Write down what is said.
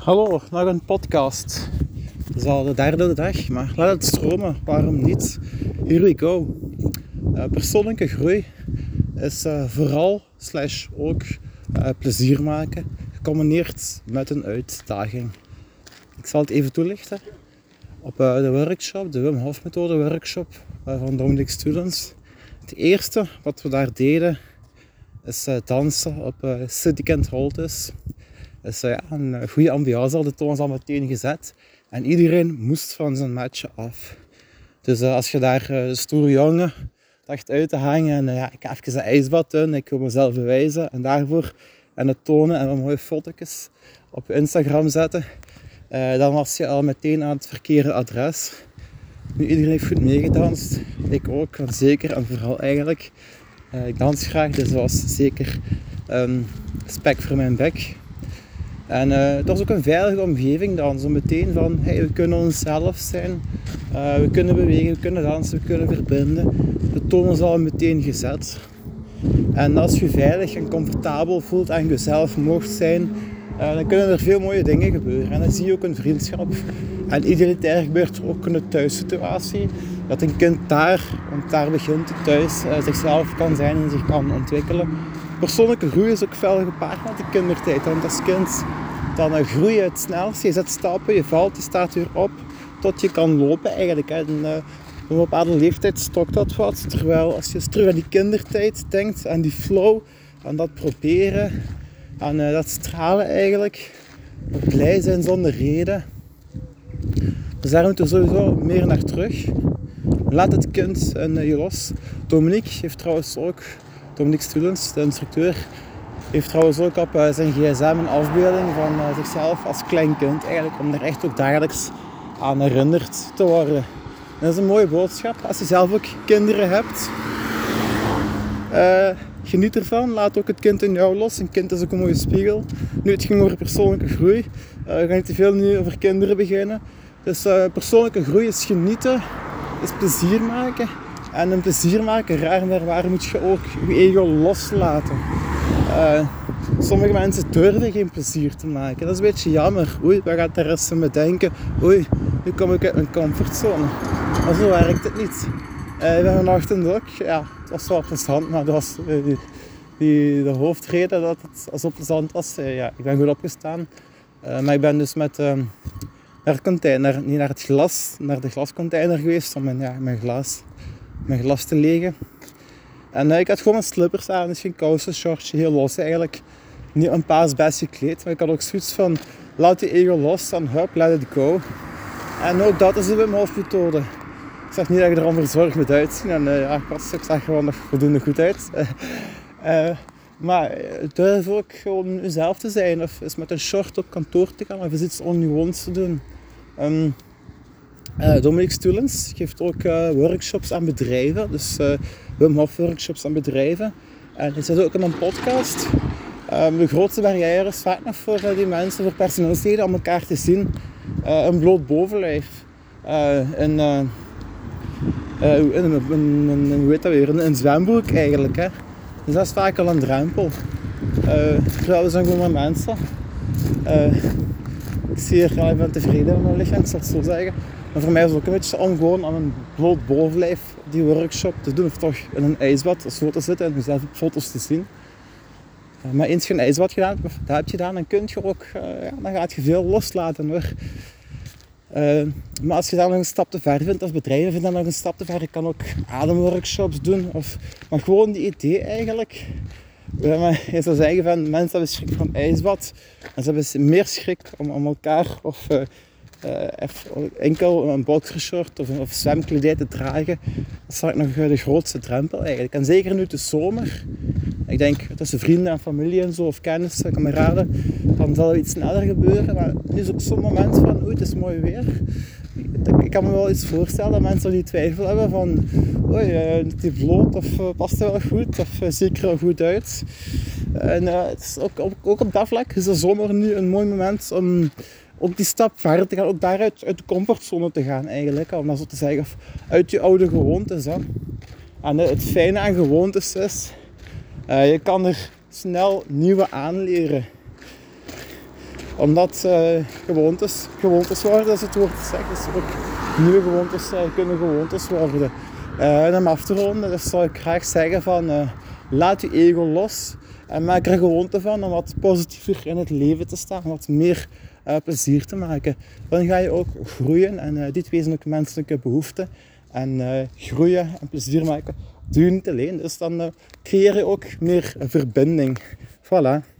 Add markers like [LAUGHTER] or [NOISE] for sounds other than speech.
Hallo, nog een podcast. Het is al de derde dag, maar laat het stromen. Waarom niet? Here we go. Uh, persoonlijke groei is uh, vooral slash ook uh, plezier maken, gecombineerd met een uitdaging. Ik zal het even toelichten. Op de workshop, de Wim Hof methode workshop van Dominic Students. Het eerste wat we daar deden is dansen op City Kent Holtes. Dus ja, een goede ambiance hadden toen al meteen gezet. En iedereen moest van zijn matje af. Dus uh, als je daar uh, stoere jongen dacht uit te hangen en ja, ik ga even een ijsbad doen, ik wil mezelf bewijzen en daarvoor en het tonen en wat mooie foto's op Instagram zetten, dan was je al meteen aan het verkeerde adres. Nu, iedereen heeft goed meegedanst. Ik ook, zeker en vooral eigenlijk. ik dans graag, dus dat was zeker um, spek voor mijn bek. En uh, het was ook een veilige omgeving dan. Zo meteen van, we kunnen onszelf zijn. Uh, we kunnen bewegen, we kunnen dansen, we kunnen verbinden. De toon is al meteen gezet. En als je veilig en comfortabel voelt en jezelf mocht zijn, uh, dan kunnen er veel mooie dingen gebeuren. En dan zie je ook een vriendschap. En idealitair gebeurt er ook een thuissituatie. Dat een kind daar, want daar begint het thuis, zichzelf kan zijn en zich kan ontwikkelen persoonlijke groei is ook veel gepaard met de kindertijd. Want als kind dan groei je het snelst. Je zet stappen, je valt, je staat weer op tot je kan lopen eigenlijk. En, op een bepaalde leeftijd stokt dat wat. Terwijl als je terug aan die kindertijd denkt, aan die flow, aan dat proberen, aan uh, dat stralen eigenlijk, blij zijn zonder reden. Dus daar moeten we sowieso meer naar terug. Laat het kind en uh, je los. Dominique heeft trouwens ook Dominique Stulens, de instructeur, heeft trouwens ook op uh, zijn gsm een afbeelding van uh, zichzelf als klein kind. Eigenlijk om er echt ook dagelijks aan herinnerd te worden. dat is een mooie boodschap. Als je zelf ook kinderen hebt, uh, geniet ervan. Laat ook het kind in jou los. Een kind is ook een mooie spiegel. Nu, het ging over persoonlijke groei. we gaan niet te veel nu over kinderen beginnen. Dus persoonlijke groei is genieten, is plezier maken en een plezier maken, raar maar waar moet je ook je ego loslaten. Uh, sommige mensen durven geen plezier te maken. Dat is een beetje jammer. Oei, wat gaat de rest van me denken? Oei, nu kom ik uit mijn comfortzone. Maar zo werkt het niet. Uh, ik ben vanochtend ook, ja, het was wel plezant, maar dat was die, die, de hoofdreden dat het zo plezant was. ja, ik ben goed opgestaan. maar ik ben dus met ehm, naar, container, niet naar het glas, naar de glascontainer geweest om mijn, ja, mijn glas mijn glas te legen. En uh, ik had gewoon mijn slippers aan, dus geen kousen, shortje, heel los eigenlijk. Niet een paas best gekleed, maar ik had ook zoiets van, laat die ego los en hup, let it go. En ook dat is de Wim Hof methode. Ik zeg niet dat je er allemaal verzorgd moet uitzien. En uh, ja, ik, was, ik zag gewoon nog voldoende goed uit. uh, [LAUGHS] maar durf ook gewoon jezelf te zijn. Of eens met een short op kantoor te gaan. Of eens iets ongewoons te doen. Um, uh, Dominic Stulens geeft ook uh, workshops aan bedrijven. Dus uh, Wim Hof workshops aan bedrijven. En hij zit ook in een podcast. Um, de grootste barrière is vaak nog voor die mensen, voor personeelsleden, om elkaar te zien. een bloot bovenlijf. weet dat weer, een zwembroek eigenlijk. Hè. Dus dat is vaak al een drempel. terwijl we zijn gewoon maar mensen. Ik zie hier, ik tevreden met mijn lichaam, ik zal het zo zeggen. Maar voor mij is het ook een beetje om gewoon aan een bloot bovenlijf die workshop te doen. Of toch in een ijsbad als te zitten en jezelf op foto's te zien. Uh, maar eens je een ijsbad gedaan hebt, dat heb je gedaan, dan kun je ook, uh, ja, dan gaat je veel loslaten hoor. Uh, maar als je daar nog een stap te ver vindt, of bedrijven vinden dat nog een stap te ver, je kan ook ademworkshops doen. Of, maar gewoon die idee eigenlijk. Je zou zeggen van mensen hebben schrik van ijsbad. En ze hebben meer schrik om, om elkaar of uh, enkel een boxershort of, of zwemkledij te dragen, dat is nog de grootste drempel eigenlijk. En zeker nu de zomer, ik denk tussen vrienden en familie en zo, of kennissen, kameraden, dan zal er iets sneller gebeuren. Maar nu is ook zo'n moment van, oei, het is mooi weer. Ik kan me wel iets voorstellen dat mensen die twijfel hebben van, oei, uh, die vloot of uh, past hij wel goed of uh, zie ik er wel goed uit. En het is ook, ook, op dat vlak is de zomer nu een mooi moment om ook die stap verder te gaan, ook daaruit uit de comfortzone te gaan eigenlijk, om dat zo te zeggen, of uit je oude gewoontes. Hè. En het fijne aan gewoontes is, je kan er snel nieuwe aanleren. Omdat uh, gewoontes, gewoontes worden, als het woord zegt. Dus ook nieuwe gewoontes uh, kunnen gewoontes worden. Uh, en om af te ronden, dus zou ik graag zeggen van laat je ego los. En maak er gewoonte van om wat positiever in het leven te staan. Wat meer plezier te maken. Dan ga je ook groeien. En dit wezen menselijke behoeften. En groeien en plezier maken doe je niet alleen. Dus dan creëer je ook meer verbinding. Voilà.